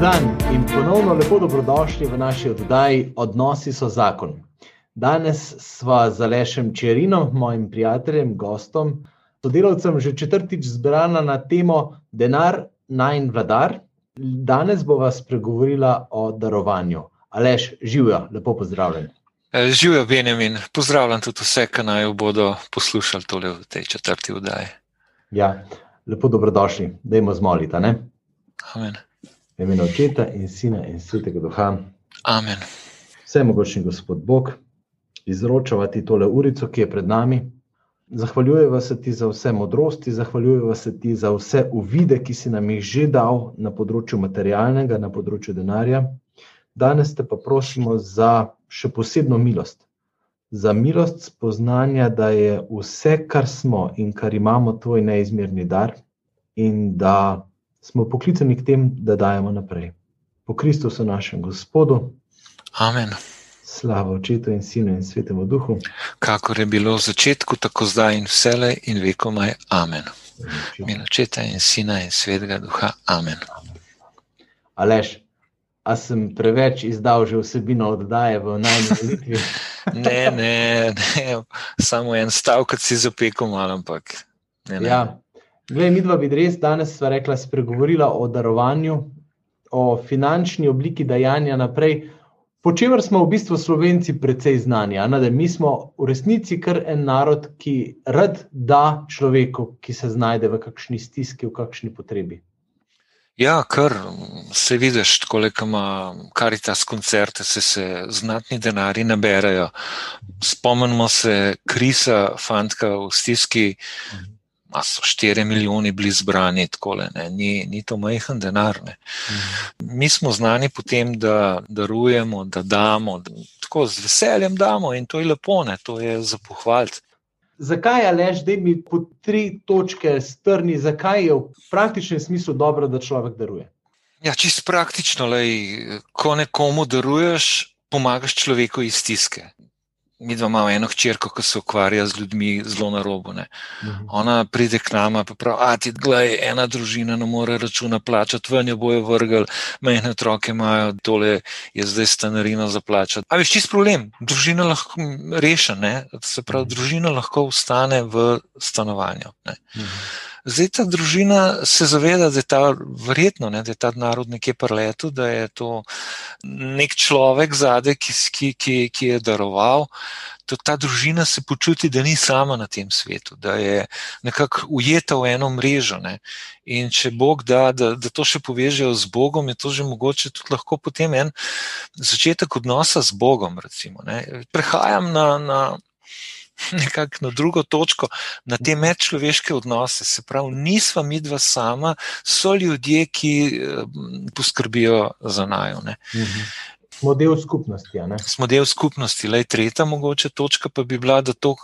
Dan in ponovno lepo dobrodošli v naši oddaji Odnosi so zakon. Danes sva z Alešem Čerinom, mojim prijateljem, gostom, sodelavcem že četrtič zbrana na temo Denar, najn vladar. Danes bova spregovorila o darovanju. Aleš, živijo, lepo pozdravljen. Eh, živijo, Benjamin, pozdravljam tudi vse, ki naj bodo poslušali tole v tej četrti oddaji. Ja, lepo dobrodošli, dajmo zmoliti. Amen. V imenu očeta in sina in svetega duha. Amen. Vse mogočni Gospod Bog, izročavati tole urico, ki je pred nami. Zahvaljujeva se ti za vse modrosti, zahvaljujeva se ti za vse uvide, ki si nam jih že dal na področju materialnega, na področju denarja. Danes te pa prosimo za še posebno milost. Za milost spoznanja, da je vse, kar smo in kar imamo, tvoj neizmerni dar, in da smo poklicani k temu, da dajemo naprej. Po Kristusu, našem Gospodu. Amen. Slava očetu in sinu in svetemu duhu. Kakor je bilo v začetku, tako zdaj in vselej in vekomaj. Amen. Min očeta in sina in svetega duha. Amen. Aleš, a sem preveč izdal že vsebino oddaje v najmolitvi? ne, ne, ne, samo en stavek si zapekel malo, ampak. Ne, ne. Ja. Glej, mi dva bi res danes rekla, spregovorila o darovanju, o finančni obliki dajanja naprej. Po čemer smo v bistvu slovenci precej znani, da mi smo v resnici kar en narod, ki rad da človeku, ki se znajde v kakšni stiski, v kakšni potrebi. Ja, kar se vidiš, koliko ima karitas koncerte, se, se znatni denari naberajo. Spomnimo se Krisa, fantka v stiski, a so 4 milijoni bili zbrani, tako le, ni, ni to majhen denar. Ne. Mi smo znani potem, da darujemo, da damo, da tako z veseljem damo in to je lepo, ne, to je za pohvaliti. Zakaj je lež, da mi po tri točke strni, zakaj je v praktičnem smislu dobro, da človek daruje? Ja, čist praktično, lej, ko nekomu daruješ, pomagaš človeku iz stiske mi dva imamo eno hčerko, ki se ukvarja z ljudmi zelo na robu. Uh mhm. Ona pride k nama in pravi: A ti, gledaj, ena družina ne more računa plačati, ven jo bojo vrgli, mehne otroke imajo, tole je zdaj stanarina za plačati. A veš, čist problem, družina lahko reši, se pravi, mhm. družina lahko ustane v stanovanju. Uh mhm. Zdaj ta družina se zaveda, da je ta verjetno, ne, da je ta narod nekje preletu, da je to nek človek zadaj, ki, ki, ki, ki je daroval. To, ta družina se počuti, da ni sama na tem svetu, da je nekako ujeta v eno mrežo. Ne. In če Bog da, da, da to še povežejo z Bogom, je to že mogoče tudi lahko potem en začetek odnosa z Bogom. Recimo, Prehajam na. na nekako na drugo točko, na te medčloveške odnose. Se pravi, nismo mi dva sama, so ljudje, ki poskrbijo za najo. Mhm. Smo del skupnosti. Smo del skupnosti. Lej, tretja mogoče točka pa bi bila, da to,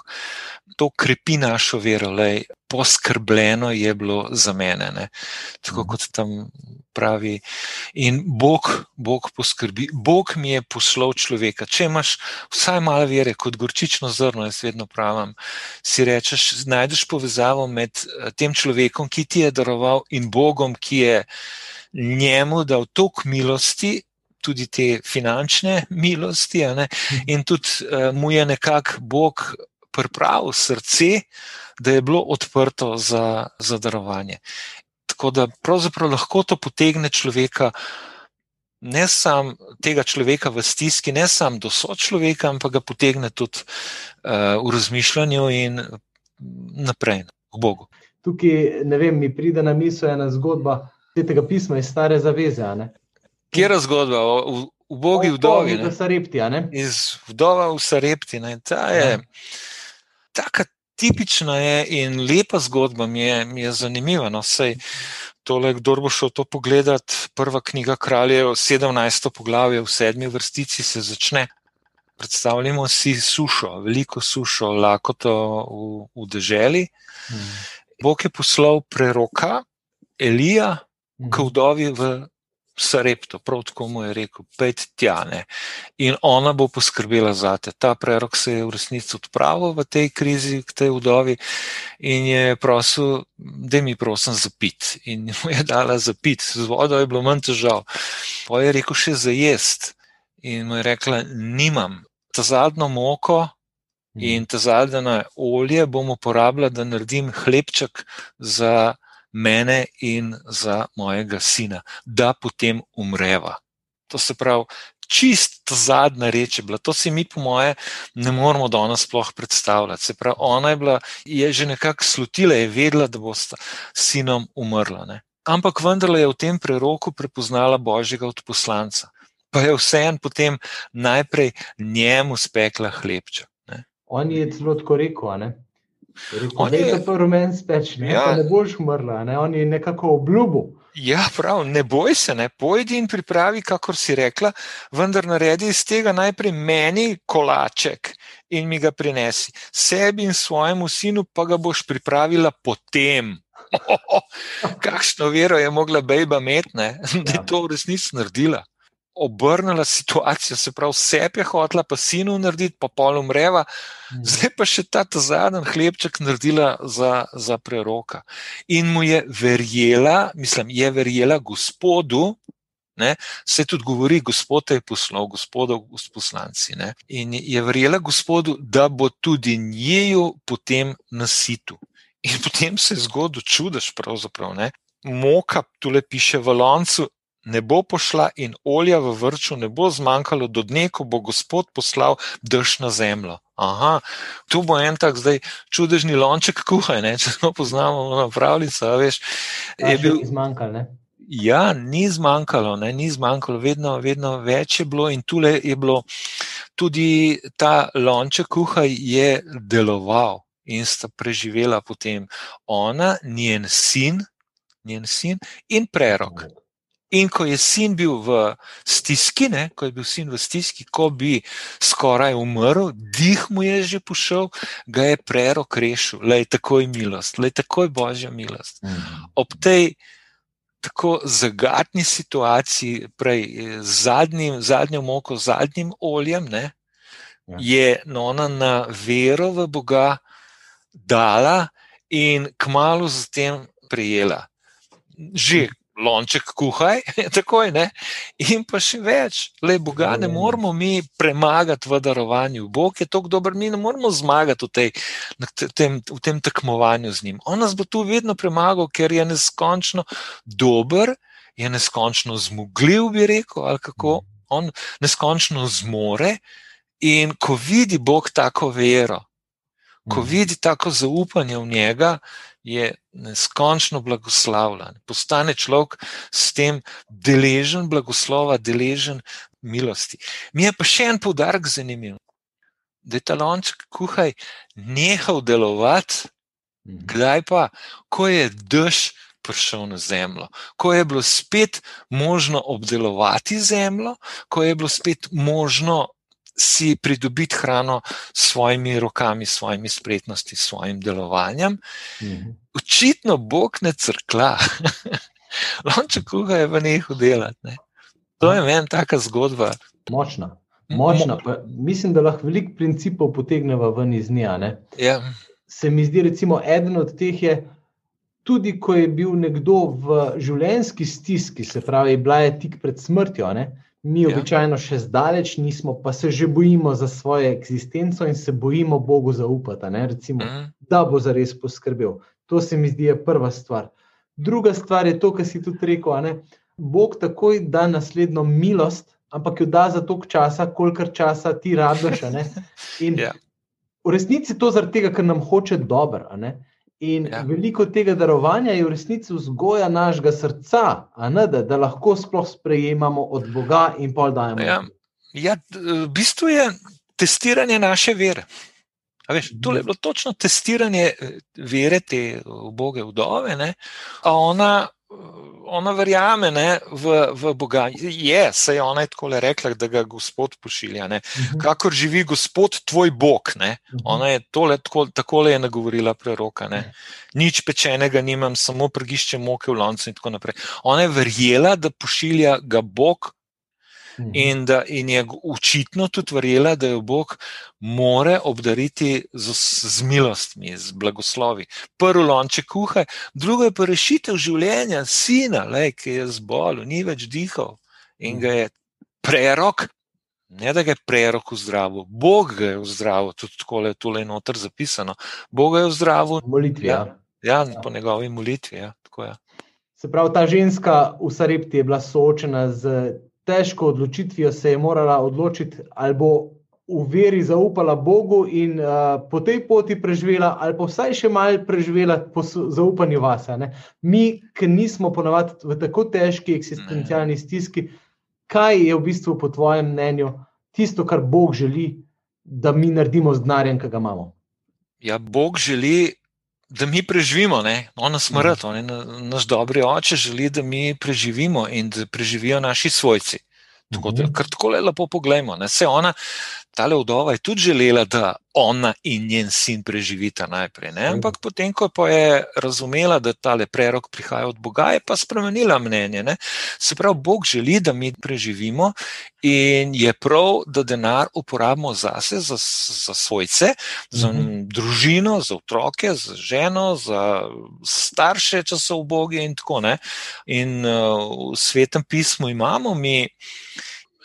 to krepi našo vero. Lej, poskrbljeno je bilo za mene. Ne? Tako mhm. kot tam pravi. In Bog, Bog poskrbi. Bog mi je poslal človeka. Če imaš vsaj malo vere, kot gorčično zrno, jaz vedno pravim, si rečeš, najdeš povezavo med eh, tem človekom, ki ti je daroval, in Bogom, ki je njemu dal toliko milosti. Tudi te finančne milosti, in tudi uh, mu je nekako Bog pripravil srce, da je bilo odprto za, za darovanje. Tako da pravzaprav lahko to potegne človeka, ne samo tega človeka v stiski, ne samo do sočloveka, ampak ga potegne tudi uh, v razmišljanju in naprej, v Bogu. Tukaj, ne vem, mi pride na misel ena zgodba tega pisma iz Stare zaveze. Kje je zgodba o ubogi vdovi? Iz Sarepti. Iz vdova v Sarepti. Ta je ja. taka tipična je in lepa zgodba, mi je, mi je zanimiva. No, sej, tole, kdo bo šel to pogledat, prva knjiga kraljev, 17. poglavje v sedmi vrstici se začne. Predstavljamo si sušo, veliko sušo, lakoto v, v deželi. Hmm. Bog je poslal preroka Elija k hmm. vdovi v Sarepto, prav tako mu je rekel, pejte tja ne. In ona bo poskrbela za te. Ta prerok se je v resnici odpravil v tej krizi, k tej vdovi in je prosil, da mi prosim zapit. In mu je dala zapit, z vodo je bilo manj težav. Pa je rekel še za jest. In mu je rekla, nimam. Ta zadnjo moko in ta zadnjo olje bom uporabljala, da naredim hlebček za mene in za mojega sina, da potem umreva. To se pravi, čist zadnja reč je bila. To si mi, po moje, ne moramo danes sploh predstavljati. Se pravi, ona je bila, je že nekako slutila, je vedela, da bo s sinom umrla. Ne? Ampak vendarle je v tem preroku prepoznala božjega odposlanca. Pa je vseeno potem najprej njemu spekla hlebček. On je celo tako rekel, On je to rumen speč, ne, ja. ne boš umrla, ne? on je nekako obljubil. Ja, prav, ne boj se, ne pojdi in pripravi, kakor si rekla, vendar naredi iz tega najprej meni kolaček in mi ga prinesi. Sebi in svojemu sinu pa ga boš pripravila potem. Kakšno vero je mogla bejba imeti, da je ja. to v resnici naredila obrnila situacijo, se pravi, vse je hotela, pa sinu narediti, pa pol umreva, mm. zdaj pa še ta, ta zadnji hlebček naredila za, za preroka. In mu je verjela, mislim, je verjela gospodu. Ne, se tudi govori, gospod je poslal, gospodov poslanci. Ne, in je verjela gospodu, da bo tudi njeju potem nasitu. In potem se je zgodil čudež, pravzaprav. Ne. Moka, tu le piše v loncu, ne bo pošla in olja v vrču ne bo zmanjkalo do dne, ko bo Gospod poslal dež na zemljo. Aha, tu bo en tak zdaj čudežni lonček kuhaj, ne? če smo poznamo na pravljico, veš. Je bil zmanjkal, ne? Ja, ni zmanjkalo, ne, ni zmanjkalo, vedno, vedno več je bilo in tule je bilo tudi ta lonček kuhaj je deloval in sta preživela potem ona, njen sin, njen sin in prerok. In ko je sin bil v stiski, ne, ko je bil sin v stiski, ko bi skoraj umrl, dih mu je že pošel, ga je prerok rešil, le je takoj milost, le je takoj božja milost. Mhm. Ob tej tako zagatni situaciji, prej zadnjim, zadnjo moko, zadnjim oljem, ne, ja. je nona na vero v Boga dala in kmalo zatem prijela. Že lonček kuhaj, takoj ne. In pa še več, le Boga ne moramo mi premagati v darovanju. Bog je tako dober, mi ne moramo zmagati v, tej, tem, v tem tekmovanju z njim. On nas bo tu vedno premagal, ker je neskončno dober, je neskončno zmogljiv, bi rekel, ali kako on neskončno zmore. In ko vidi Bog tako vero, ko vidi tako zaupanje v njega, je neskončno blagoslavljen. Postane človek s tem deležen blagoslova, deležen milosti. Mi je pa še en poudarek zanimiv. Da je ta lonček kuhaj nehal delovati, mhm. kdaj pa, ko je dež prišel na zemljo, ko je bilo spet možno obdelovati zemljo, ko je bilo spet možno si pridobiti hrano s svojimi rokami, s svojimi spretnosti, s svojim delovanjem. Mhm. Očitno Bog ne crkla. Lonče kuha je v nehu delati. Ne. To je meni taka zgodba. Močna. Močna. Pa, mislim, da lahko veliko principov potegnemo ven iz nje. Ja. Se mi zdi, recimo, eden od teh je, tudi ko je bil nekdo v življenjski stiski, se pravi, bila je tik pred smrtjo. Ne? Mi ja. običajno še zdaleč nismo, pa se že bojimo za svojo eksistenco in se bojimo Bogu zaupati, Recimo, mm. da bo za res poskrbel. To se mi zdi prva stvar. Druga stvar je to, kar si tudi rekel. Bog takoj da naslednjo milost, ampak jo da za toliko časa, kolikor časa ti rabiš. In ja. v resnici je to zaradi tega, ker nam hoče dobro. In ja. veliko tega darovanja je v resnici vzgoja našega srca, ne, da, da lahko sploh sprejemamo od Boga in pol dajemo. Ja. Ja, v bistvu je testiranje naše vere. Veš, to je bilo točno testiranje eh, vere te uboge vdove. Ne? Ona ona verjame ne, v, v Boga. Je, se je ona tako rekla, da ga Gospod pošilja. Uh mhm. -huh. Kakor živi Gospod, tvoj Bog. Uh mhm. -huh. Ona je tole, tako, takole je nagovorila preroka. Ne. Nič pečenega nimam, samo prgišče moke v loncu in tako naprej. Ona je verjela, da pošilja ga Bog Mhm. In, da, in je očitno tudi verjela, da jo Bog more obdariti z, z milostmi, z blagoslovi. Prvo lonče kuha, drugo je pa rešitev življenja, sina, le, ki je zbolel, ni več dihal in ga je prerok. Ne, da ga je prerok v zdravu, Bog ga je v zdravu, tudi tako je tole noter zapisano. Bog ga je v zdravu. Molitvi. Ja, ja, po njegovi molitvi. Ja, Se pravi, ta ženska v Sarepti je bila soočena z težko odločitvijo se je morala odločiti, ali bo v veri zaupala Bogu in uh, po tej poti preživela, ali pa vsaj še malo preživela po zaupanju vase. Ne? Mi, ki nismo ponovadi v tako težki eksistencialni stiski, kaj je v bistvu po tvojem mnenju tisto, kar Bog želi, da mi naredimo z denarjem, ki ga imamo? Ja, Bog želi. Da mi preživimo, ne? on nas smrt, on je naš dobri oče, želi, da mi preživimo in da preživijo naši svojci. Tako, uh -huh. Kar tako le lepo pogledamo. Vse ona, ta vdova, je tudi želela, da ona in njen sin preživita najprej. Ne? Ampak potem, ko pa je razumela, da ta prerok prihaja od Boga, je pa spremenila mnenje. Ne? Se pravi, Bog želi, da mi preživimo in je prav, da denar uporabimo zase, za, za svojce, za uh -huh. družino, za otroke, za ženo, za starše, če so v Bogu in tako naprej. In uh, v svetem pismu imamo mi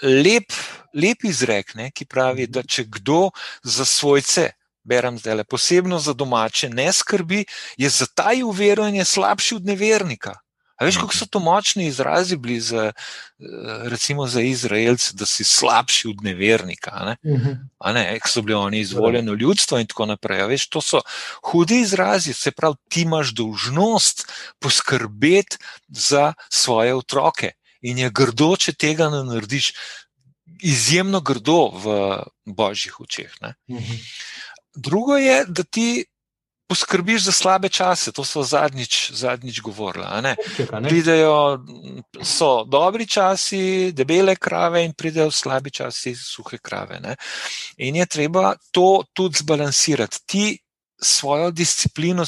lep, lep izrek, ne, ki pravi, da če kdo za svojce, berem zdaj le posebno za domače, ne skrbi, je za ta uverjanje slabši od nevernika. A veš, kako so to močni izrazi bili za, recimo za Izraelce, da si slabši od nevernika, ne? Uh -huh. a ne, ki so bili oni izvoljeno ljudstvo in tako naprej. A veš, to so hudi izrazi, se pravi, ti imaš dolžnost poskrbeti za svoje otroke. In je grdo, če tega ne narediš, izjemno grdo v božjih očeh. Mhm. Drugo je, da ti poskrbiš za slabe čase, to so zadnjič, zadnjič govorili. Pridejo, so dobri časi, debele krave, in pridejo slabi časi, suhe krave. Ne? In je treba to tudi zbalansirati. Ti svojo disciplino,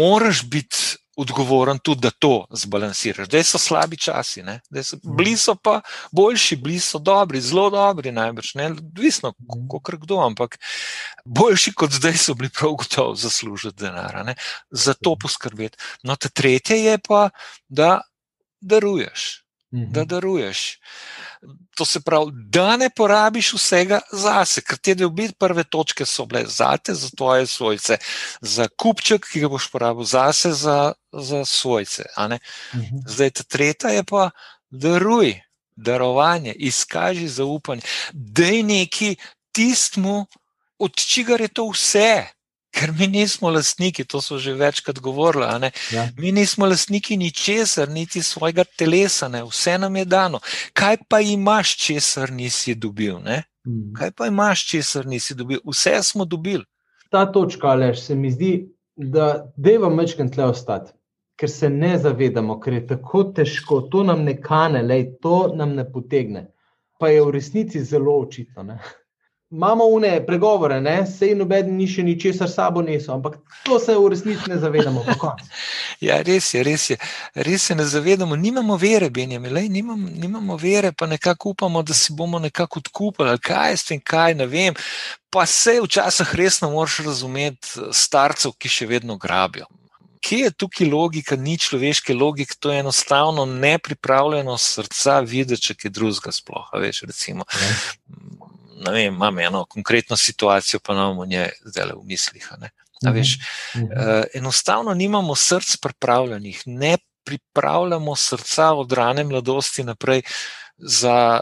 moraš biti odgovoren tudi, da to zbalansiraš. Zdaj so slabi časi, so, mhm. bili so pa boljši, bili so dobri, zelo dobri, najbrž, ne, odvisno, mhm. kako kdo, ampak boljši kot zdaj so bili prav gotovo zaslužiti denar, za to mhm. poskrbeti. No, te tretje je pa, da daruješ. Da daruješ. To se pravi, da ne porabiš vsega zase, ker te dve prve točke so bile zate, za tvoje svojce, za kupček, ki ga boš porabil zase, za, za svojce. Mhm. Zdaj, ta tretja je pa daruj, darovanje, izkaži zaupanje, da je neki tistmu, od čigar je to vse. Ker mi nismo lastniki, to so že večkrat govorili. Ja. Mi nismo lastniki ničesar, niti svojega telesa, ne? vse nam je dano. Kaj pa imaš, česar nisi dobil? Mm. Kaj pa imaš, česar nisi dobil? Vse smo dobili. Ta točka, lež, se mi zdi, da deva mečkam tle ostati, ker se ne zavedamo, ker je tako težko, to nam ne kane, lej, to nam ne potegne. Pa je v resnici zelo očitno. Ne? Imamo une pregovore, ne? sej noben ni še ničesar sabo nesel, ampak to se v resnici ne zavedamo. ja, res je, res je. Res se ne zavedamo, nimamo vere, Benjamin, Lej, nimam, nimamo vere, pa nekako upamo, da si bomo nekako odkupili, kaj s tem, kaj ne vem. Pa se včasih resno moraš razumeti starcev, ki še vedno grabijo. Kje je tukaj logika, ni človeške logike, to je enostavno nepripravljeno srca videti, če je drugega sploh. Veš, recimo, ja ne vem, imam eno konkretno situacijo, pa imamo nje zdaj v mislih. Veš, uh -huh. uh, enostavno nimamo src pripravljenih, ne pripravljamo srca od rane mladosti naprej za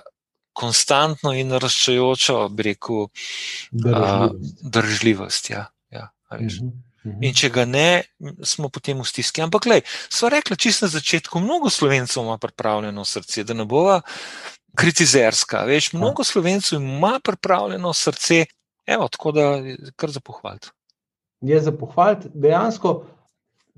konstantno in naraščajočo, bi rekel, držljivost. Uh, držljivost ja, ja, uh -huh. In če ga ne, smo potem v stiski. Ampak, gledaj, sva rekla čisto na začetku, mnogo slovencev ima pripravljeno srce, da ne bova kritizerska. Veš, mnogo slovencev ima pripravljeno srce, evo, tako da je kar za pohvaliti. Je za pohvaliti. Dejansko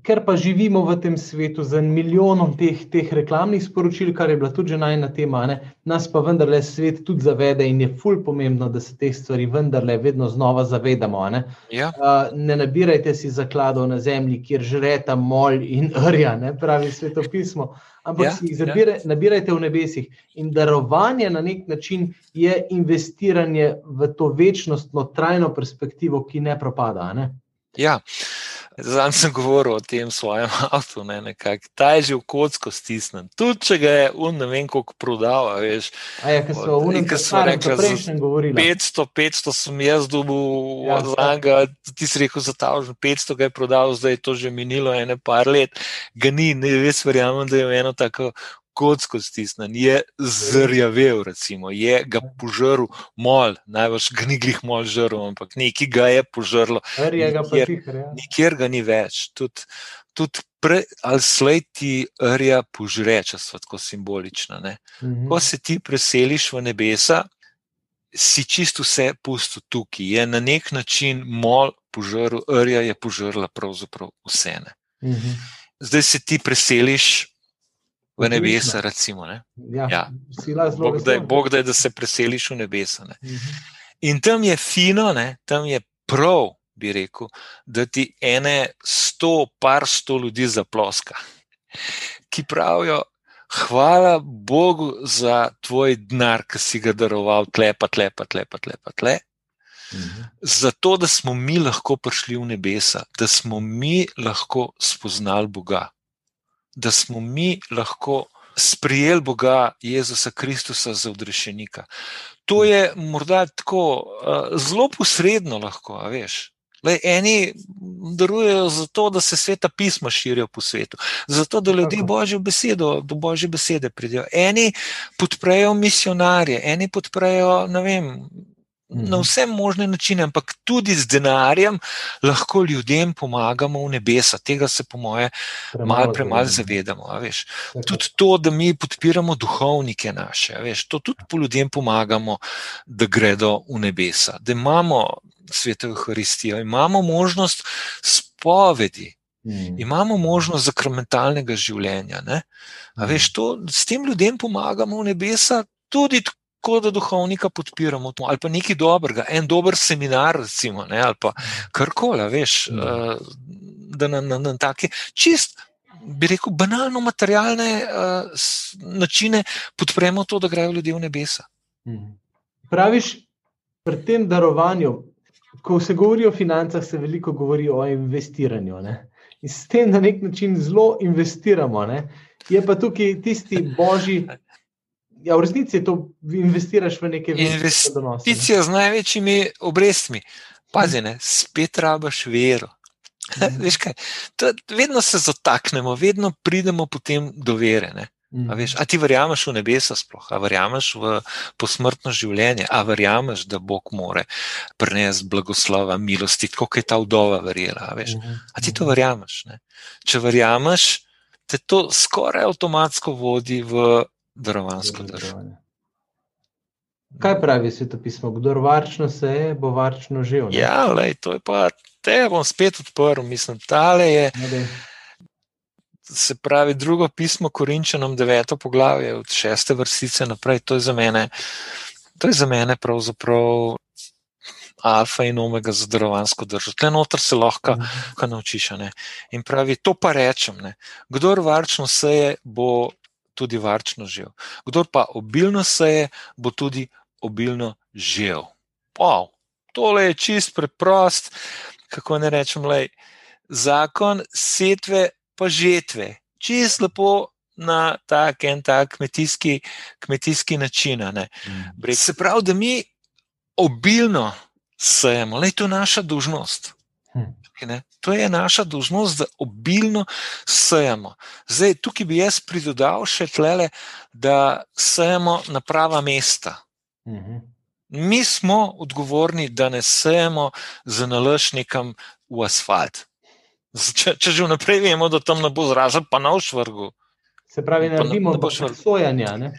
ker pa živimo v tem svetu z milijonom teh, teh reklamnih sporočil, kar je bila tudi najna tema, ne, nas pa vendarle svet tudi zavede in je ful pomembno, da se teh stvari vendarle vedno znova zavedamo. Ne, Ja. uh, ne nabirajte si zakladov na zemlji, kjer žreta mol in rja, ne, pravi svetopismo, ampak Ja, si jih ja. zabire, nabirajte v nebesih. In darovanje na nek način je investiranje v to večnostno, trajno perspektivo, ki ne propada. Ne? Ja. Zdaj sem govoril o tem svojem avtu, ne, nekako. Ta je že v kocko stisnen. Tudi če ga je un, ne vem, koliko prodal, veš. A je, ki so v unem ko so rekli, prejšnjem govorili. 500, 500 sem jaz dobil Ja, od njega, ti si rekel za ta užen, 500 ga je prodal, zdaj je to že minilo ene par let. Ga ni, ne res verjamem, da je v eno tako kocko stisnen, je zrjavel, recimo, je ga požrl mol, najbrž ga ni glih mol žrl, ampak neki ga je požrlo, Nikjer- ja. nikjer ga ni več. Tudi, tudi pre, ali slej ti rja požre, če so tako simbolična. Ne? Mhm. Ko se ti preseliš v nebesa, si čisto vse pusto tukaj. Je na nek način mol požrl, rja je požrla pravzaprav vse. Ne. Mhm. Zdaj se ti preseliš v nebesa, recimo. Ne. Ja, Ja. Bog da, je. Bog da je, da se preseliš v nebesa. Ne. Mhm. In tam je fino, ne, tam je prav, bi rekel, da ti ene sto, par sto ljudi zaploska, ki pravijo, hvala Bogu za tvoj denar, ki si ga daroval, tlepa, tlepa, tlepa, tlepa, tle. Mhm. Zato, da smo mi lahko prišli v nebesa, da smo mi lahko spoznali Boga, da smo mi lahko sprijeli Boga Jezusa Kristusa za odrešenika. To je morda tako zelo posredno lahko, veš. Lej, eni darujejo zato, da se sveta pisma širijo po svetu, zato da ljudje Tako. božjo besedo, do božje besede pridejo. Eni podprejo misionarje, eni podprejo, ne vem, na Mhm. vse možne načine, ampak tudi z denarjem lahko ljudem pomagamo v nebesa. Tega se, po moje, malo premalo zavedamo. veš. Tako. Tudi to, da mi podpiramo duhovnike naše, veš, to tudi po ljudem pomagamo, da gredo v nebesa, da imamo sveto Euharistijo, imamo možnost spovedi, Mhm. imamo možnost zakramentalnega življenja. Veš, to, s tem ljudem pomagamo v nebesa, tudi tako, da duhovnika podpiramo, to, ali pa nekaj dobrega, en dober seminar, recimo, ne, ali pa karkoli, veš, uh, da na, na, na take čist. Bi rekel, banalno materialne uh, načine podpremo to, da grejo ljudje v nebesa. Mhm. Praviš, pri tem darovanju, ko se govori o financah, se veliko govori o investiranju. Ne? In s tem na nek način zelo investiramo. Ne? Je pa tukaj tisti božji. Ja, v resnici to, investiraš v neke ne. Investicija z največjimi obrestmi. Pazi, ne, spet rabaš vero. Mhm. Veš kaj, to, vedno se zataknemo, vedno pridemo potem do vere. Ne? A, veš, a ti verjameš v nebesa, sploh, a verjameš v posmrtno življenje, a verjameš, da Bog more prenesti blagoslova, milosti, kot je ta vdova verjela. A, veš, Mhm. a ti to verjameš? Ne? Če verjameš, te to skoraj avtomatsko vodi v darovansko državo. Kaj pravi svetopismo? Kdor varčno seje, bo varčno živel. ne? Ja, lej, to je pa, te bom spet odprl. Mislim, tale je, No, se pravi, drugo pismo Korinčanom, deveto poglavje, od šeste vrstice naprej. To je za mene, to je za mene pravzaprav alfa in omega za darovansko državo. Tle noter se lahko Mhm. kaj naučiš. Ne? In pravi, to pa rečem. Ne? Kdor varčno seje, bo tudi varčno živel. Kdor pa obilno seje, bo tudi obilno živel. Wow, tole je čist preprost, kako ne rečem, lej, zakon setve pa žetve. Čist lepo na tak en tak kmetijski, kmetijski način. Mhm. Se pravi, da mi obilno sejemo, le to je naša dužnost. Ne? To je naša dužnost, da obilno sejemo. Zdaj, tukaj bi jaz pridodal še tlele, da sejemo na prava mesta. Mhm. Mi smo odgovorni, da ne sejemo z nalašnikom v asfalt. Če, če že vnaprej vemo, da tam ne bo zražen, pa na všvrgu. Se pravi, Pa ne- naredimo ne boš vrgel. sojanja. Ne?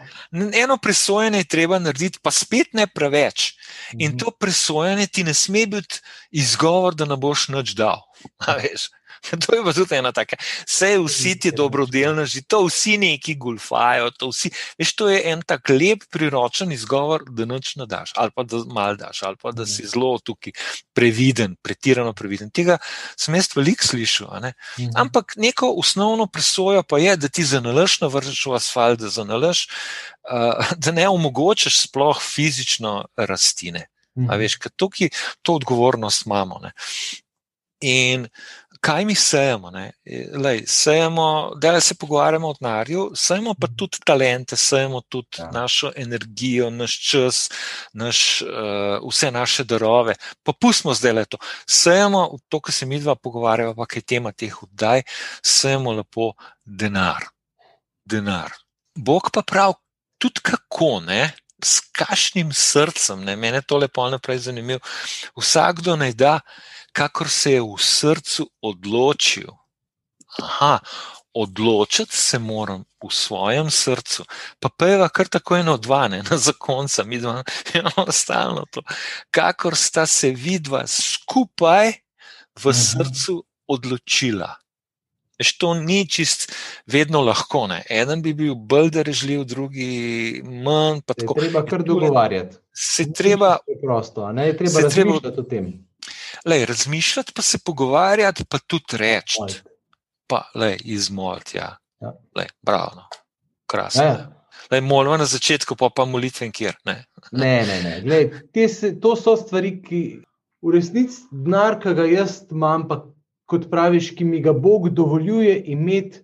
Eno presojanje je treba narediti, pa spet ne preveč. In Mhm. to presojanje ti ne sme biti izgovor, da ne boš nič dal. To je pa tudi ena taka. Vse, vsi ti dobrodelneži, to vsi neki gulfajo. To, vsi, veš, to je en tak lep, priročen izgovor, da noč ne daš, ali pa da mal daš, ali pa da si zelo tukaj previden, pretirano previden. Tega sem jaz veliko slišal. Ne? Mhm. Ampak neko osnovno presojo pa je, da ti zanalaš na vršu asfalt, da zanalaš, uh, da ne omogočaš sploh fizično rastine. A veš, ker tukaj to odgovornost imamo. Ne? In kaj mi sejemo? Lej, sejemo, da se pogovarjamo o denarju, sejemo pa tudi talente, sejemo tudi ja. našo energijo, naš čas, naš, uh, vse naše darove. Pa pustimo zdaj le to. Sejemo to, kar se mi dva pogovarjava, pa kaj je tema teh oddaj, sejemo lepo denar. denar. Bog pa prav, tudi kako ne. S kašnim srcem, ne? mene to lepo naprej zanimivo. Vsakdo naj da, kakor se je v srcu odločil. Aha, odločiti se moram v svojem srcu, pa peva kar tako eno dvane, na zakonca, mi dva imamo stalno to. Kakor sta se vidva skupaj v mhm. srcu odločila. Veš, to ni čist vedno lahko. Ne. Eden bi bil bolj držljiv, drugi manj. Se treba kar dogovarjati. Se treba. Preprosto, ne je treba razmišljati o tem. Lej, razmišljati, pa se pogovarjati, pa tudi reči. Pa, lej, izmoliti. Ja. Ja. Lej, bravo, no. krasno. Ja. Molimo na začetku, pa pa molitven kjer. Ne, ne, ne. ne. Lej, se, to so stvari, ki v resnici denar, ki ga jaz imam, pa kot praviš, ki mi ga Bog dovoljuje imeti.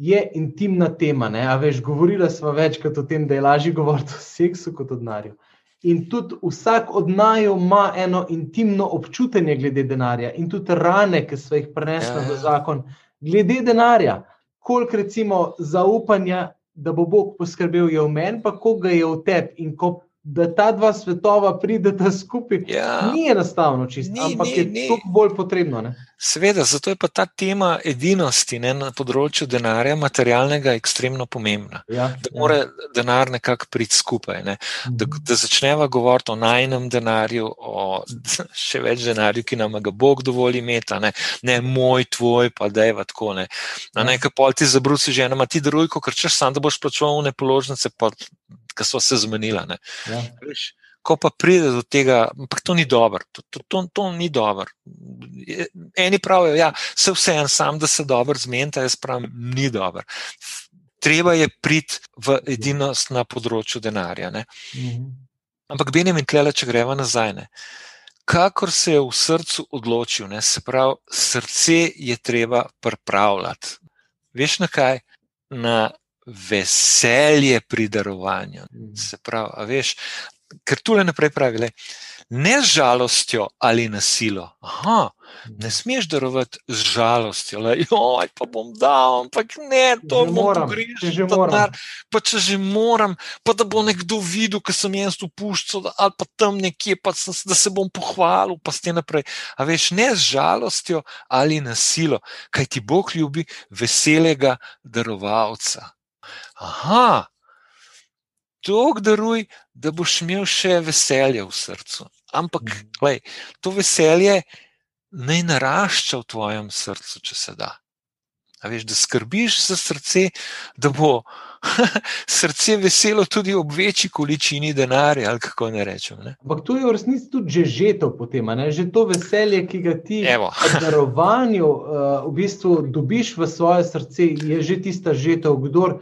Je intimna tema. Veš, govorila smo večkrat o tem, da je lažje govoriti o seksu kot o denarju. In tudi vsak od naju ima eno intimno občutenje glede denarja, in tudi rane, ki so jih prenesli ja, v ja. zakon, glede denarja. Koliko recimo zaupanja, da bo Bog poskrbel, je v meni, pa koliko ga je v tebi. In ko da ta dva svetova prideta skupaj. Ja. Ni enostavno, čisto, ni, ampak ni, je ni. to bolj potrebno. Ne? Sveda, zato je pa ta tema edinosti ne, na področju denarja, materialnega, ekstremno pomembna. Ja, da ja. mora ja. denar nekako priti skupaj. Ne? Da, mhm. da začneva govoriti o najnem denarju, o še več denarju, ki nam ga Bog dovoli imeti, ne? ne moj, tvoj, pa da je tako. Ne? Na ja. nekaj pol ti zabrusi že ena, ti daruj, ker češ sam, da boš plačoval ne položnice, pa ki so se zmenila. Ja. Ko pa pride do tega, ampak to ni dobro, to, to, to, to ni dobro. Eni pravijo, da ja, se vse en sam, da se dobro zmenita, jaz pravim, ni dobro. Treba je priti v edinost na področju denarja. Mhm. Ampak Benjamin Klele, če gremo nazaj. Ne? Kakor se je v srcu odločil, ne? se pravi, srce je treba pripravljati. Veš na kaj? Na veselje pri darovanju. Mm. Se pravi, veš, ker tu le naprej pravi, le, ne z žalostjo ali nasilo. Aha, ne mm. smeš darovati z žalostjo, le, joj, pa bom dal, ampak ne, to že moram grešiti. Pa če že moram, pa da bo nekdo videl, ker sem jaz v pušču, ali pa tam nekje, pa sem, da se bom pohvalil, pa ste naprej. A veš, ne z žalostjo ali nasilo, kaj ti Bog ljubi veselega darovalca. Aha, to daruj, da boš imel še veselje v srcu. Ampak, mhm. lej, to veselje naj narašča v tvojem srcu, če se da. A veš, da skrbiš za srce, da bo srce veselo tudi ob večji količini denarja, ali kako ne rečem. Ne? Ampak to je v resnici tudi že žeto potem, ne? že to veselje, ki ga ti v darovanju uh, v bistvu dobiš v svoje srce, je že tista žeto, kdor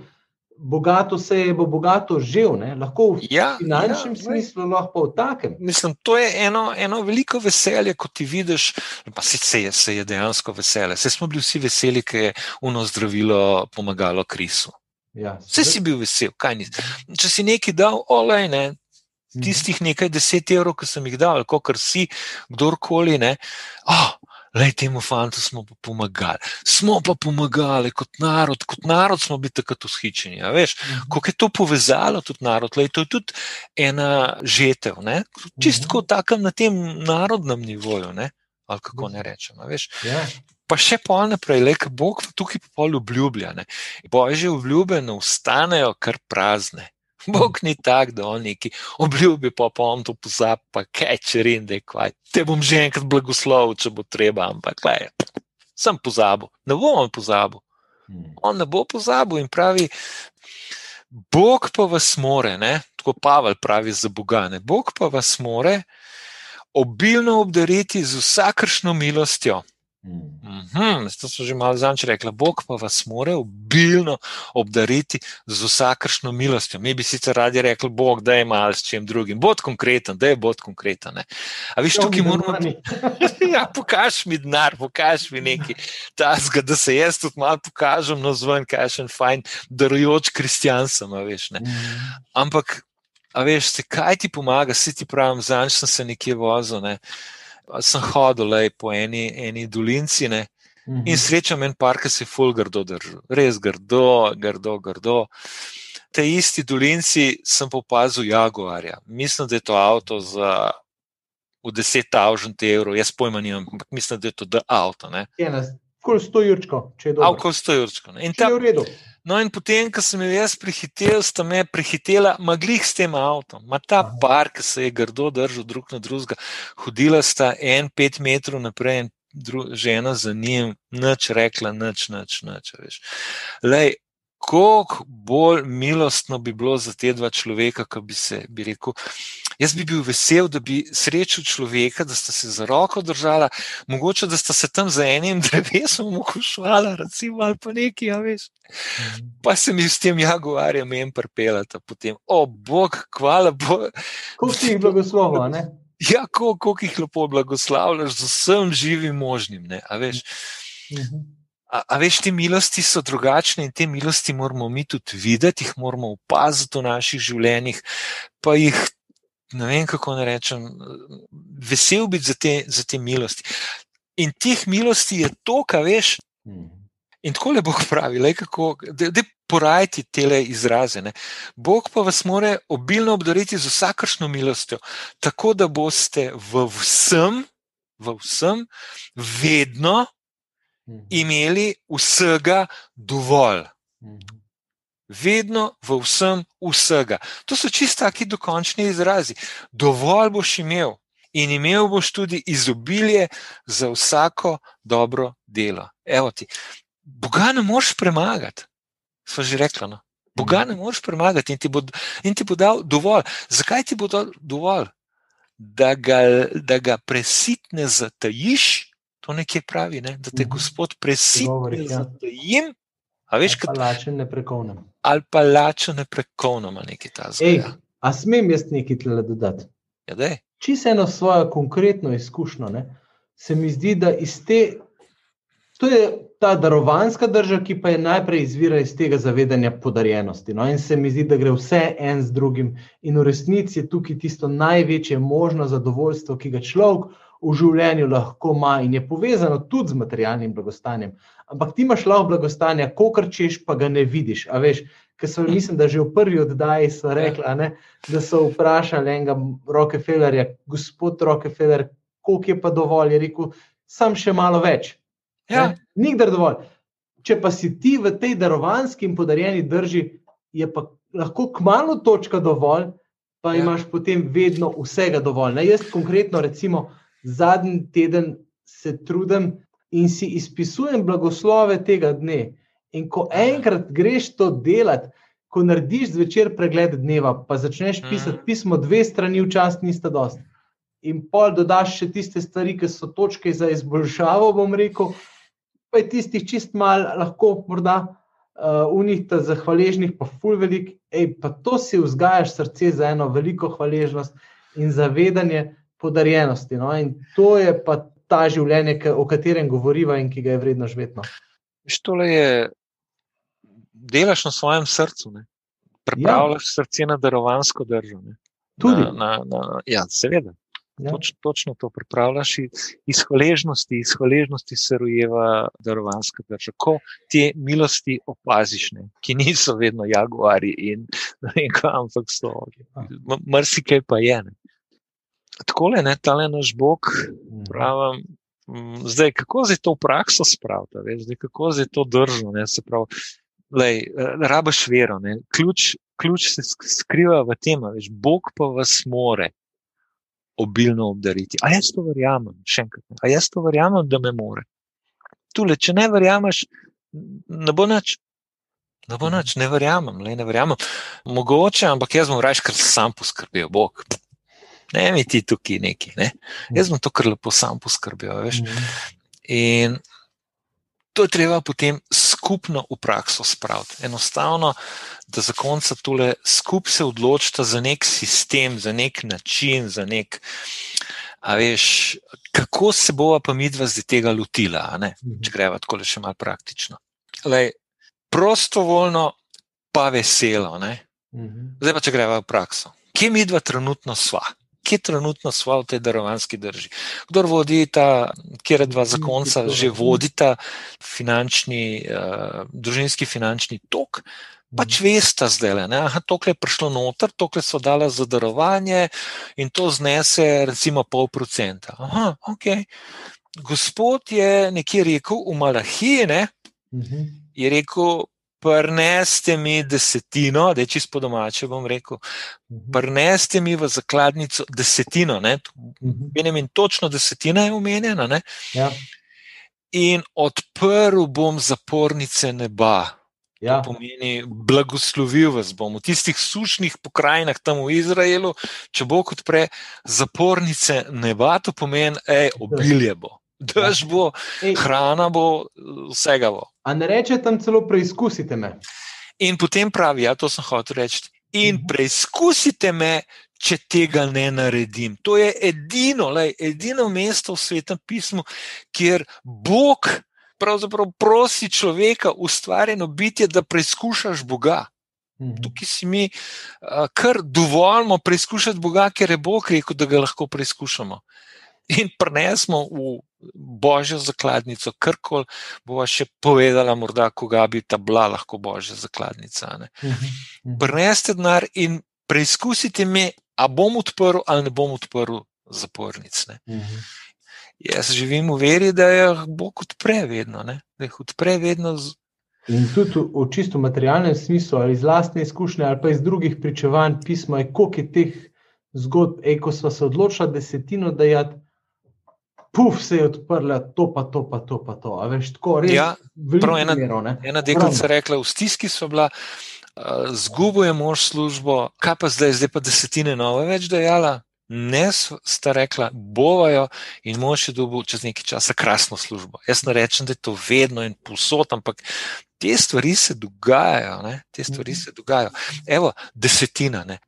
bogato se je, bo bogato živ, ne? lahko v ja, finančnem ja, smislu, lahko v takem. Mislim, to je eno, eno veliko veselje, ko ti vidiš, pa se je, se je dejansko veselje. Vse smo bili vsi veseli, ker je uno zdravilo pomagalo krisu. Ja, Vse si bil vesel, kaj ni. Če si nekaj dal, olej, ne. Mhm. Tistih nekaj deset evrov, ki sem jih dal, kot si, kdorkoli, ne. Oh, le temu fantu smo pa pomagali. Smo pa pomagali kot narod, kot narod smo bili takrat ushičeni. Veš, mhm. kako je to povezalo tudi narod, le to je tudi ena žetev, čisto mhm. tako na tem narodnem nivoju, ne? ali kako ne rečemo. Ja. Pa še pol naprej, le kaj Bog tukaj pa pol obljublja. Božje obljube ne ostanejo kar prazne. Bog ni tak, da on neki obljubi, pa pa on to pozabi, pa kaj če rinde, kaj. Te bom že enkrat blagoslovil, če bo treba, ampak kaj. sem pozabil, ne bom on pozabil. Hmm. On ne bo pozabil in pravi, Bog pa vas more, ne? tako Pavel pravi za Boga, ne? Bog pa vas more obilno obdariti z vsakršno milostjo. Mm -hmm, to so že malo zanč rekla. Bog pa vas mora obilno obdariti z vsakršno milostjo. Mi bi sicer radi rekli, Bog, da je malo s čim drugim. Bod konkreten, da je bod konkreten. Ne. A viš, tukaj moramo. ja, pokaž mi denar, pokaž mi nekaj tasga, da se jaz tudi malo pokažem na zven, kaj še en fajn, darujoč kristjan sem, veš. Ne. Mm. Ampak, a veš, se, kaj ti pomaga, si ti pravim, zanč sem se nekje vozil. Ne sem hodil lej, po eni, eni dolinci ne, mhm. in srečam en park, ki se je ful grdo držal, res grdo, grdo, grdo. Te isti dolinci sem popazil Jaguarja. Mislim, da je to avto za v 10.000 evrov, jaz pojma nimam, ampak mislim, da je to avto. Ne. 11. Kol sto jurčko, če je dobro. Avkol sto jurčko. In tam je v redu. No, in potem, ko sem jo jaz prehitel, sta me prehitela maglih s tem avtom. Ma ta par, ki se je grdo držal drug na drugega, hodila sta en pet metrov naprej in dru, žena za njim, nič rekla, nič, nič, nič. Lej, koliko bolj milostno bi bilo za te dva človeka, ki bi se, bi rekel, jaz bi bil vesel, da bi srečal človeka, da sta se za roko držala, mogoče da sta se tam za enim drevesom ukošvala, recimo, ali pa nekaj, ja, veš. Mhm. Pa se mi s tem jaguarjem en prpelata potem. O, bog, hvala Bogu. Kako si jih blagoslovil, ne? Ja, koliko jih lepo blagoslavljaš z vsem živim možnim, ne, a veš. Mhm. A, a veš, te milosti so drugačne in te milosti moramo mi tudi videti, jih moramo opaziti v naših življenjih, pa jih, ne vem kako ne rečem, vesel biti za te, za te milosti. In teh milosti je to, kar veš. Hmm. In tako le Bog pravi, da porajte te izraze. Ne. Bog pa vas mora obilno obdariti z vsakršno milostjo, tako da boste v vsem, v vsem, vedno Mhm. Imeli vsega dovolj. Mhm. Vedno v vsem vsega. To so čisto taki dokončni izrazi. Dovolj boš imel in imel boš tudi izobilje za vsako dobro delo. Evo ti. Boga ne moreš premagati, smo že rekli. No? Boga ne moreš premagati in ti, bo, in ti bo dal dovolj. Zakaj ti bo dal dovolj? Da ga, da ga presitne zatajiš to nekje pravi, ne? da te mhm. Gospod presiti ja. za jim. A veš, kaj je lačen neprekovnem. Ali pa lačen neprekovnem, nekaj ta zdaj. A smem jaz nekaj tle dodati? Ja, da. Če se eno svojo konkretno izkušnjo, ne, se mi zdi, da iz te, to je ta darovanska drža, ki pa je najprej izvira iz tega zavedanja podarjenosti. No, in se mi zdi, da gre vse en z drugim, in v resnici je tukaj tisto največje možno zadovoljstvo, ki ga človek v življenju lahko ima in je povezano tudi z materialnim blagostanjem. Ampak ti imaš lahko blagostanje, ko krčeš, pa ga ne vidiš. Veš, ker so, mislim, da že v prvi oddaji so rekli, ne, da so vprašali enega Rockefellerja, gospod Rockefeller, koliko je pa dovolj. Je rekel, sam še malo več. Ja. Nikdar dovolj. Če pa si ti v tej darovanski in podarjeni drži, je pa lahko kmalo točka dovolj, pa ja. imaš potem vedno vsega dovolj. Ne, jaz konkretno, recimo, zadnji teden se trudim in si izpisujem blagoslove tega dne. In ko enkrat greš to delati, ko narediš zvečer pregled dneva, pa začneš pisati pismo, dve strani včasih nista dosti. In pol dodaš še tiste stvari, ki so točke za izboljšavo, bom rekel, pa je tistih čist mal, lahko morda uh, unih ta zahvaležnih, pa ful velik, ej, pa to si vzgajaš srce za eno veliko hvaležnost in zavedanje, podarjenosti. No? In to je pa ta življenje, o katerem govoriva in ki ga je vredno živeti. No? Tole je, delaš na svojem srcu, ne? pripravljaš ja. srce na darovansko držo. Tudi. Na, na, na, ja, seveda. Ja. Toč, točno to pripravljaš iz hvaležnosti, iz hvaležnosti se rojeva darovanska država. Ko te milosti opaziš, ne, ki niso vedno jaguari in ne vem, ampak so. Mrsikaj pa je. Ne tako le, ta le naš Bog, mhm. pravim. Mm, zdaj, kako je to v prakso spraviti, zdaj, kako je to držno, ne, se pravi, lej, rabaš vero, ne, ključ, ključ se skriva v tem, da Bog pa vas more obilno obdariti. A jaz to verjamem, še enkrat, a jaz to verjamem, da me more. tule, če ne verjameš, ne bo nič. Ne bo nič, ne verjamem, le ne verjamem. Mogoče, ampak jaz bom raje, ker sam poskrbel, Bog. Ne, mi ti tukaj neki. Ne? Jaz bom to kar lepo sam poskrbel. Veš? In to je treba potem skupno v prakso spraviti. Enostavno, da za konca tole skupaj se odločita za nek sistem, za nek način, za nek. A veš, kako se bova pa midva zdaj tega lotila, če greva tako le še malo praktično. Lej, prostovoljno, pa veselo. Zdaj pa če greva v prakso. Kje midva trenutno sva? Kje trenutno sva v tej darovanski drži? Kdor vodi ta, kjer dva zakonca že vodita finančni, uh, družinski finančni tok, pač veste zdaj, da je to prišlo noter, to so dala za darovanje in to znese recimo pol procenta. Aha, ok. Gospod je nekje rekel v Malahiji, ne, mhm. je rekel, Prneste mi desetino, da je čisto po domače, bom rekel. Mhm. Prneste mi v zakladnico desetino, ne menim, in točno desetina je omenjena. Ja. In odprl bom zapornice neba. Ja. To pomeni, blagoslovil vas bom v tistih sušnih pokrajinah tam v Izraelu. Če bo kot prej zapornice neba, to pomeni, da obilje bo. Dež bo, Ej. hrana bo, vsega bo. A ne reče tam celo preizkusite me. In potem pravi, ja, to sem hotel reči. In mhm. preizkusite me, če tega ne naredim. To je edino, lej, edino mesto v svetem pismu, kjer Bog pravzaprav prosi človeka, ustvarjeno bitje, da preizkušaš Boga. Mhm. Tukaj si mi kar dovoljmo preizkušati Boga, ker je Bog rekel, da ga lahko preizkušamo. In prenesemo v božjo zakladnico, kar koli bova še povedala, morda koga bi ta bila lahko božja zakladnica. Mhm. Mhm. Preneste denar in preizkusite me, a bom odprl ali ne bom odprl zapornic. Jaz živim v veri, da jih Bog odpre vedno, ne? da jih odpre vedno. Z... In tudi v čisto materialnem smislu, ali iz lastne izkušnje, ali pa iz drugih pričevanj, pisma je, koliko je teh zgodb, ej, ko smo se odločili desetino dajati, puf, se je odprla, to pa to, pa to, pa to. A veš, tako res. Ja, prav ena, ena deklica je rekla, v stiski so bila. Zgubo je mož službo, kaj pa zdaj, zdaj pa desetine nove več dejala, ne sta rekla, bovajo in mož je dobil čez nekaj časa krasno službo. Jaz ne rečem, da je to vedno in posod, ampak te stvari se dogajajo. Ne? Te stvari mhm. se dogajajo. Evo, desetina. Ne?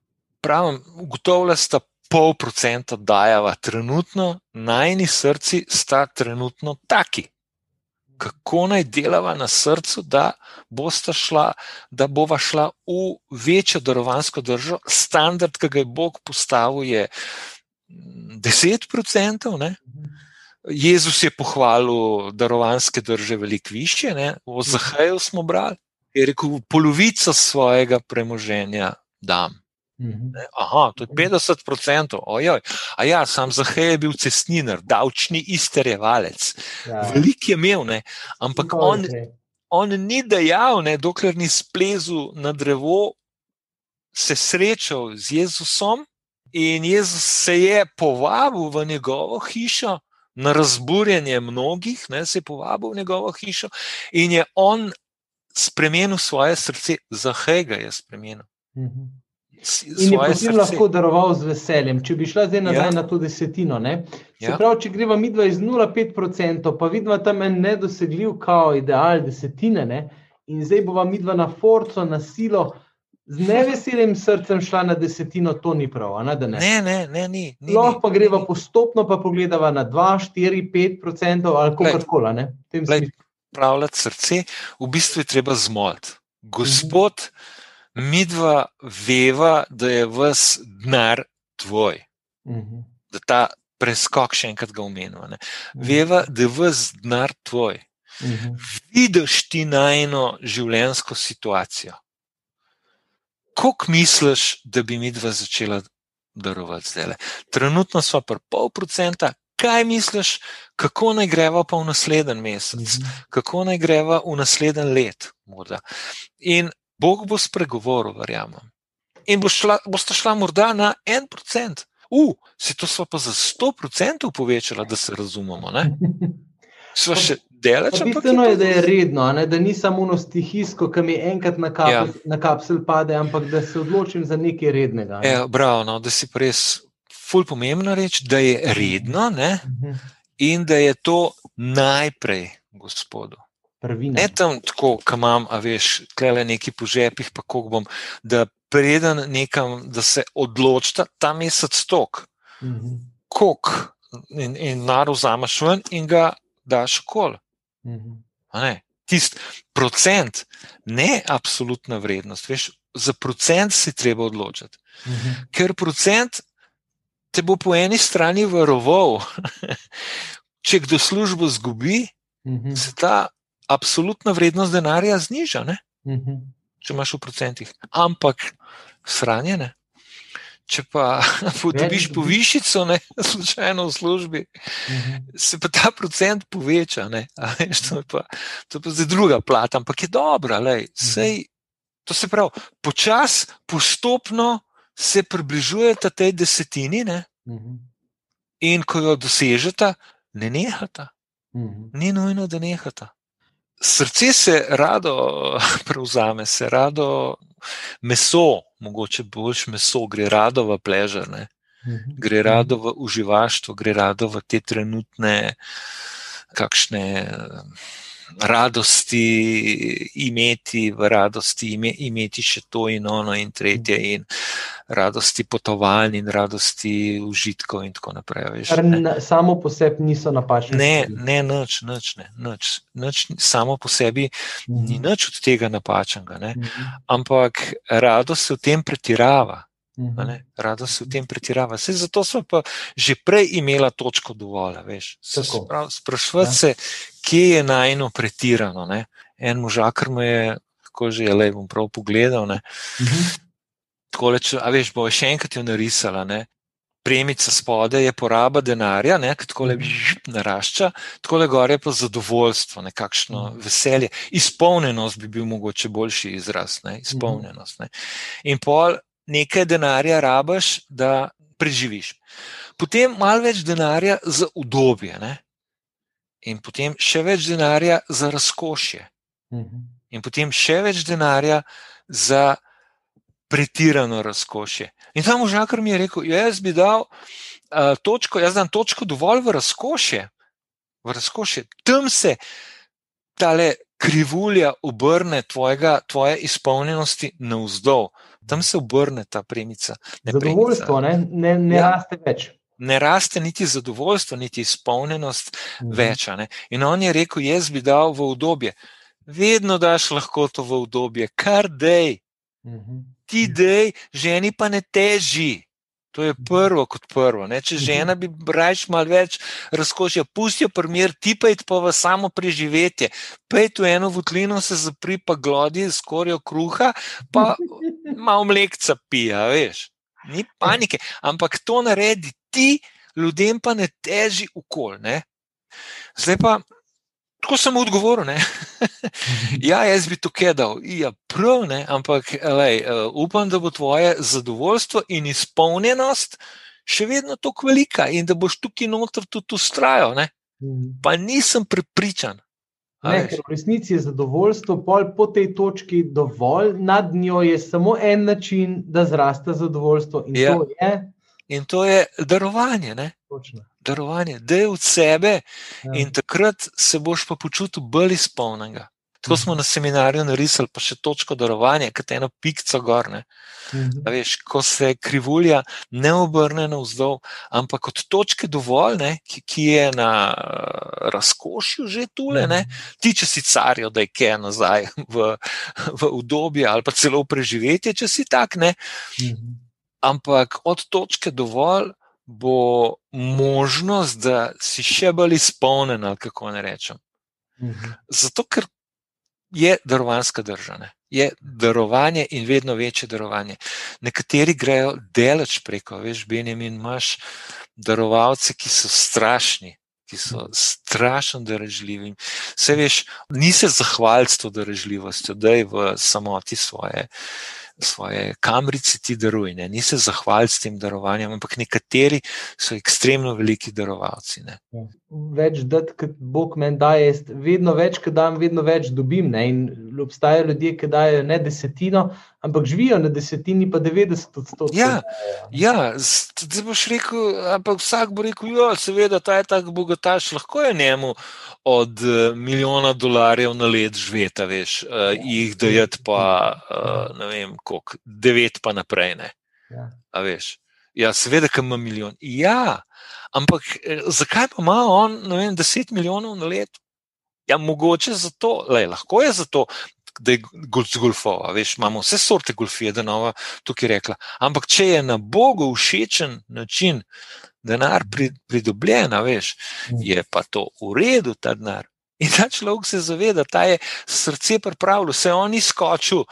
Pravim, ugotovila sta pol procenta dajava trenutno, najni srci sta trenutno taki kako naj delava na srcu, da, šla, da bova šla v večjo darovansko držo. Standard, ki ga je Bog postavil, je 10%. Ne? Jezus je pohvalil darovanske drže veliko više, v Zahaju smo brali, je rekel, polovico svojega premoženja dam. Mhm. Aha, to je 50 odstotkov, ojoj. A ja, sam Zahaj je bil cestninar, davčni izterjevalec. Ja. Velik je imel, ne? ampak on, on ni dejal, ne, dokler ni splezel na drevo, se srečal z Jezusom in Jezus se je povabil v njegovo hišo. Na razburjenje mnogih, ne, se je povabil v njegovo hišo in je on spremenil svoje srce, zahaj ga je spremenil. Mhm. In je potem lahko daroval z veseljem. Če bi šla zdaj nazaj ja. na to desetino. Se ja. pravi, če greva mi dva iz 0,5%, pa vidva tam en nedosegljiv, kao ideal desetine, ne? in zdaj bova mi dva na forco, na silo. Z neveseljem srcem šla na desetino, to ni prav. Ne, ne, ne, ne, ne ni. ni Lahko pa greva ni. postopno, pa pogledava na 2, 4, 5% ali kako koli. Pravljati srce, v bistvu je treba zmoliti. Gospod, mm -hmm mi dva veva, da je vse denar tvoj. Uh mhm. -huh. Da ta preskok še enkrat ga omenjava. Uh mhm. -huh. Veva, da je vse denar tvoj. Uh mhm. -huh. Vidiš ti na eno življenjsko situacijo. Kako misliš, da bi mi dva začela darovati zdaj? Trenutno smo pa pol procenta. Kaj misliš, kako naj greva pa v naslednji mesec, mm -hmm. kako naj greva v naslednji let? Morda. In Bog bo spregovoril, verjamem. In bo šla, boste šla morda na en procent. Uf, se to smo pa za sto procentov povečala, da se razumemo. Sva še delaš. Bistveno je, da je redno, ne? da ni samo ono stihijsko, ki mi enkrat na, kap, ja. na kapsel pade, ampak da se odločim za nekaj rednega. Ne? Ja, bravo, no, da si pa res ful pomembno reči, da je redno ne? Mhm. in da je to najprej gospodu. Prvina. Ne tam tako, kam imam, a veš, klele neki po žepih, pa kako bom, da preden nekam, da se odločita ta mesec tok, mm -hmm. kok in, in naro vzameš ven in ga daš kol. Mm -hmm. Tisti procent, ne absolutna vrednost, veš, za procent si treba odločiti. Mm -hmm. Ker procent te bo po eni strani varoval, če kdo službo zgubi, mm -hmm. se ta absolutna vrednost denarja zniža. Mm -hmm. Če imaš v procentih, ampak shranjene. Če pa dobiš povišico, ne, slučajno v službi, uh mhm. -huh. se pa ta procent poveča. Veš, to, je pa, to je pa zdaj druga plat, ampak je dobra. Lej, sej, mhm. to se pravi, počasi, postopno se približujete tej desetini, uh mhm. -huh. in ko jo dosežete, ne nehata. Uh -huh. Ni nujno, da nehata. Srce se rado prevzame, se rado meso, mogoče boljš meso, gre rado v pležer, ne? Mhm. gre rado v uživaštvo, gre rado v te trenutne, kakšne radosti imeti, v radosti ime, imeti še to in ono in tretje, mhm. in radosti potovanj, in radosti užitkov, in tako naprej. Veš, na, samo po sebi niso napačne. Ne, ne, nič, nič, ne, nič, nič, samo po sebi mhm. ni nič od tega napačnega, mhm. ampak rado se v tem pretirava. Mhm. Rado se v tem pretirava. Vse zato smo pa že prej imeli točko dovolj. Sprašujete ja. se, kje je najno pretirano. Ne? En možakar me je, tako že je, le bom prav pogledal. Mhm. Takole, če, a veš, bo še enkrat jo narisala. Ne? Premica spode je poraba denarja, tako le mhm. narašča, tako le gore pa zadovoljstvo, nekakšno mhm. veselje. Izpolnjenost bi bil mogoče boljši izraz. Ne? Izpolnjenost. Ne? In pol nekaj denarja rabaš, da preživiš. Potem malo več denarja za udobje, ne? in potem še več denarja za razkošje, mhm. in potem še več denarja za pretirano razkošje. In tam možakar mi je rekel: Jaz bi dal uh, točko, jaz dam točko dovolj v razkošje, v razkošje. Tam se tale krivulja obrne tvojega, tvoje izpolnjenosti navzdol tam se obrne ta premica. Ne zadovoljstvo, premica. ne, ne, ne ja. raste več. Ne raste niti zadovoljstvo, niti izpolnjenost mhm. več. In on je rekel: Jaz bi dal v obdobje. Vedno daš lahko to v obdobje, kar dej. Mhm. Ti dej, ženi pa ne teži. To je prvo kot prvo. Ne? Če žena bi rajš malo več razkošja, pustijo primer, ti pa je pa v samo preživetje. Pej tu eno vutlino se zapri, pa glodi, skorijo kruha, pa malo mlekca pija, veš. Ni panike, ampak to naredi ti, ljudem pa ne teži ukol. Ne? Zdaj pa. Tako sem odgovoril. ja, jaz bi to kedal. Ja, prav, ne? ampak lej, uh, upam, da bo tvoje zadovoljstvo in izpolnjenost še vedno tako velika in da boš tukaj noter tudi ustrajal. Mhm. Pa nisem prepričan. Ne, ker v resnici je zadovoljstvo po tej točki dovolj, nad njo je samo en način, da zraste zadovoljstvo in ja. to je. In to je darovanje. Točno darovanje, da je od sebe ja. in takrat se boš pa počutil bolj izpolnjenega. To smo na seminarju narisali, pa še točko darovanja, kot eno pikco gorne. Mhm. Veš, ko se krivulja ne obrne na vzdolj, ampak od točke dovolj, ne, ki, ki je na uh, razkošju že tule, ne, mhm. ti če si carijo, da je kaj nazaj v, v udobje ali pa celo v preživetje, če si tak. Ne. Mhm. Ampak od točke dovolj bo možnost, da si še bolj izpolnjen, kako ne rečem. Mhm. Zato, ker je darovanska država, je darovanje in vedno večje darovanje. Nekateri grejo delač preko, veš, Benjamin, imaš darovalce, ki so strašni. Ki so mhm. strašno darežljivi. Vse veš, ni se zahvaliti s to darežljivostjo, da je v samoti svoje svoje kamrice ti daruj, ne? ni se zahvalil s tem darovanjem, ampak nekateri so ekstremno veliki darovalci. Ne? Ja. Več dati, kot Bog meni daje, vedno več, kot dam, vedno več dobim. Ne? In obstajajo ljudje, ki dajo ne desetino, ampak živijo na desetini, pa 90 odstotkov. Ja, ja zdaj boš rekel, ampak vsak bo rekel, jo, seveda, ta je tako bogataš, lahko je njemu od uh, milijona dolarjev na let živeti, veš, uh, jih dajati pa uh, ne vem, koliko, devet pa naprej. Ja. Veš, ja, seveda, kam ima milijon. Ja, ampak zakaj pa ima on, ne vem, deset milijonov na let? Ja, mogoče zato, lej, lahko je zato. Da je golfova, veš, imamo vse sorte golfije, da nova tukaj rekla. Ampak, če je na Bogu všečen način, denar pridobljen, veš, mm. je pa to v redu, ta denar. In ta človek se zaveda, da je srce pripravljeno, se on izkočil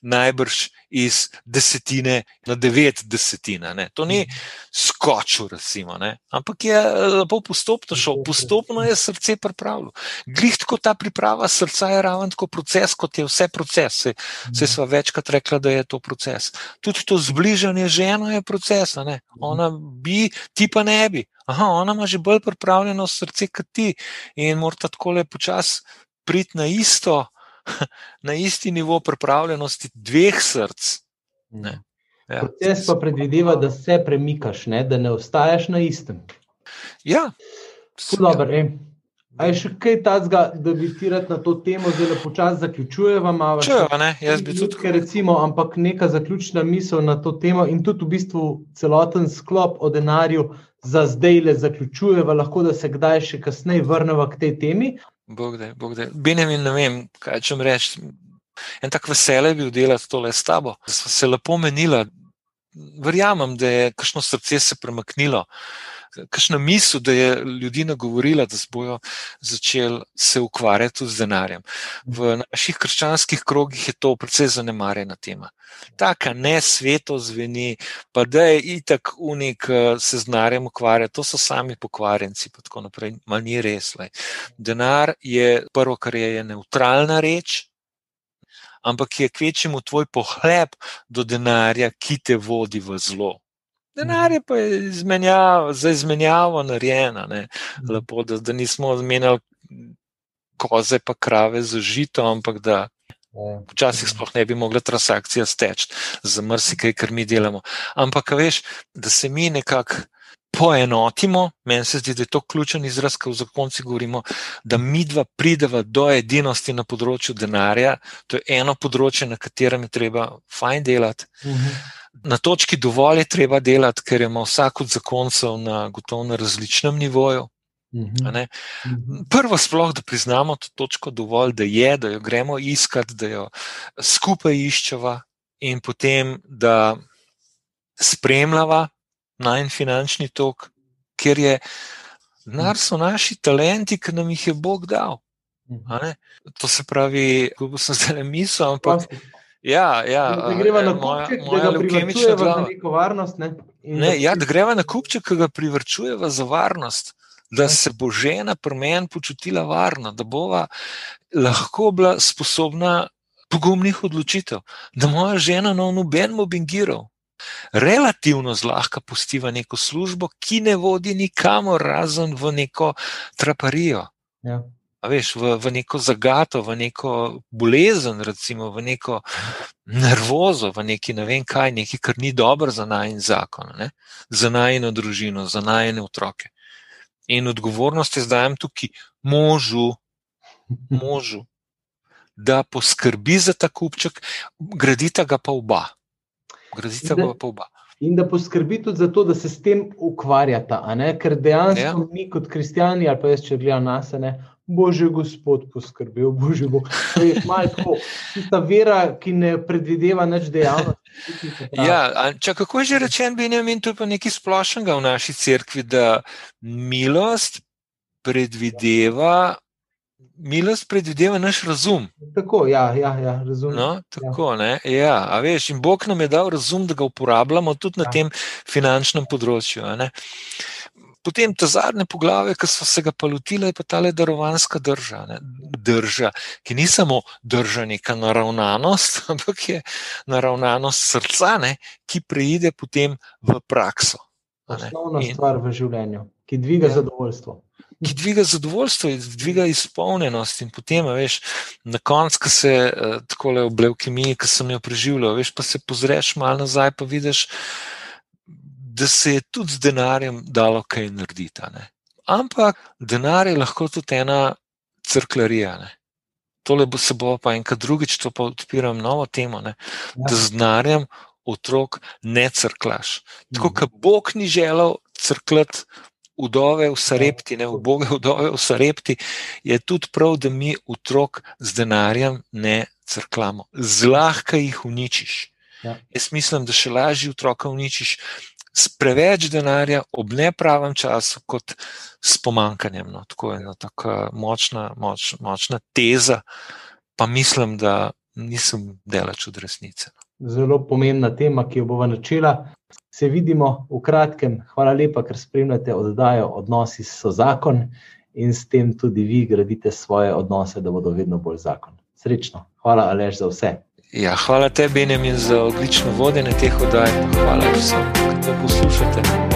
najbrž iz desetine na devet desetina. Ne. To ni skočil, recimo, ampak je lepo postopno šel, postopno je srce pripravljeno. Glih tako ta priprava srca je ravno tako proces, kot je vse proces. Se sva večkrat rekla, da je to proces. Tudi to zbližanje ženo je proces. Ona bi, ti pa ne bi. Aha, ona ima že bolj pripravljeno srce kot ti in mora tako le počasi priti na isto. na isti nivo pripravljenosti dveh src. Ne. Ja. Proces pa predvideva, da se premikaš, ne? da ne ostaješ na istem. Ja, dobro. Ja. A je še kaj takega, da bi ti rad na to temo zelo počasi zaključujeva? Če jo, ne, jaz bi tudi. Recimo, ampak neka zaključna misel na to temo in tudi v bistvu celoten sklop o denarju za zdaj le zaključujeva, lahko da se kdaj še kasneje vrneva k tej temi. Bog da, Bog da. Benjamin, ne vem, kaj če reči. En tak vesele bil delati tole s tabo. Sva se lepo menila. Verjamem, da je kakšno srce se premaknilo, kakšna misel, da je ljudi nagovorila, da bojo začeli se ukvarjati z denarjem. V naših krščanskih krogih je to precej zanemarjena tema. Taka ne sveto zveni, pa da je itak unik se z denarjem ukvarjati, to so sami pokvarjenci, pa tako naprej. Mal ni res. Le. Denar je prvo, kar je, je neutralna reč. Ampak je kvečemu tvoj pohleb do denarja, ki te vodi v zlo. Denar je pa izmenjav, za izmenjavo narejena, Lepo, da, da nismo zmenjali koze, pa krave za žito, ampak da včasih sploh ne bi mogla transakcija steči za marsikaj, kar mi delamo. Ampak, veš, da se mi nekako poenotimo, meni se zdi, da je to ključen izraz, ko v zakonci govorimo, da mi dva prideva do edinosti na področju denarja. To je eno področje, na katerem je treba fajn delati. Uh mhm. -huh. Na točki dovolj je treba delati, ker ima vsak od zakoncev na gotovo na različnem nivoju. Mhm. Mhm. Prvo, sploh, da priznamo to točko dovolj, da je, da jo gremo iskati, da jo skupaj iščeva, in potem, da spremljava najn finančni tok, ker je denar so naši talenti, ki nam jih je Bog dal. To se pravi, kako sem zdaj mislil, ampak. Ja, ja, da greva na kupček, moja, da ga privrčujeva za neko varnost. Ne? Ne, ja, da greva na kupček, ki ga privrčujeva za varnost, da se bo žena pri meni počutila varno, da bova lahko bila sposobna pogumnih odločitev, da moja žena na noben mobbingiral. Relativno zlahka pustiva neko službo, ki ne vodi nikamor, razen v neko traparijo. Ja veš, v, v neko zagato, v neko bolezen, recimo, v neko nervozo, v neki ne vem kaj, nekaj, kar ni dobro za najn zakon, ne? za najno družino, za najne otroke. In odgovornost je zdaj tukaj možu, možu, da poskrbi za ta kupček, gradita ga pa oba. Gradita ga pa oba. In da poskrbi tudi za to, da se s tem ukvarjata. Ker dejansko ja. mi, kot kristijani, ali pa jaz, če gledam nas, Bože, Gospod, poskrbel, Bože, bo. to je malo ta vera, ki ne predvideva več dejavnosti. Ja, če kako je že rečen, Benjamin, to je pa nekaj splošnega v naši cerkvi, da milost predvideva. Milost predvideva naš razum. Tako, ja, ja, ja razumem. No, tako, ja. Ja, veš, in Bog nam je dal razum, da ga uporabljamo tudi na ja. tem finančnem področju. Potem ta zadnje poglavje, ki so se ga pa lotile, je pa ta le darovanska drža, ne? drža, ki ni samo drža neka naravnanost, ampak je naravnanost srca, ne? ki preide potem v prakso. Osnovna stvar v življenju, ki dviga ja. zadovoljstvo ki dviga zadovoljstvo, dviga izpolnjenost. In potem, veš, na koncu, ko se uh, tako le v leukemiji, ki sem jo preživljal, veš, pa se pozreš malo nazaj, pa vidiš, da se je tudi z denarjem dalo kaj narediti. Ampak denar je lahko tudi ena crklarija. Ne? Tole bo se bo pa enkrat drugič, to pa odpiram novo temo, ja. da z denarjem otrok ne crklaš. Tako kot Bog ni želel crklati vdove v Sarepti, ne uboge vdove v Sarepti, je tudi prav, da mi otrok z denarjem ne crklamo. Zlahka jih uničiš. Ja. Jaz mislim, da še lažje otroka uničiš s preveč denarja ob nepravem času, kot s pomankanjem. No. Tako je ena tako močna, moč, močna teza, pa mislim, da nisem delač od resnice. No. Zelo pomembna tema, ki jo bomo načela. Se vidimo v kratkem. Hvala lepa, ker spremljate oddajo Odnosi so zakon in s tem tudi vi gradite svoje odnose, da bodo vedno bolj zakon. Srečno. Hvala, Alež, za vse. Ja, hvala tebi, Benjamin, za odlično vodenje teh oddaj. Hvala vsem, da poslušate.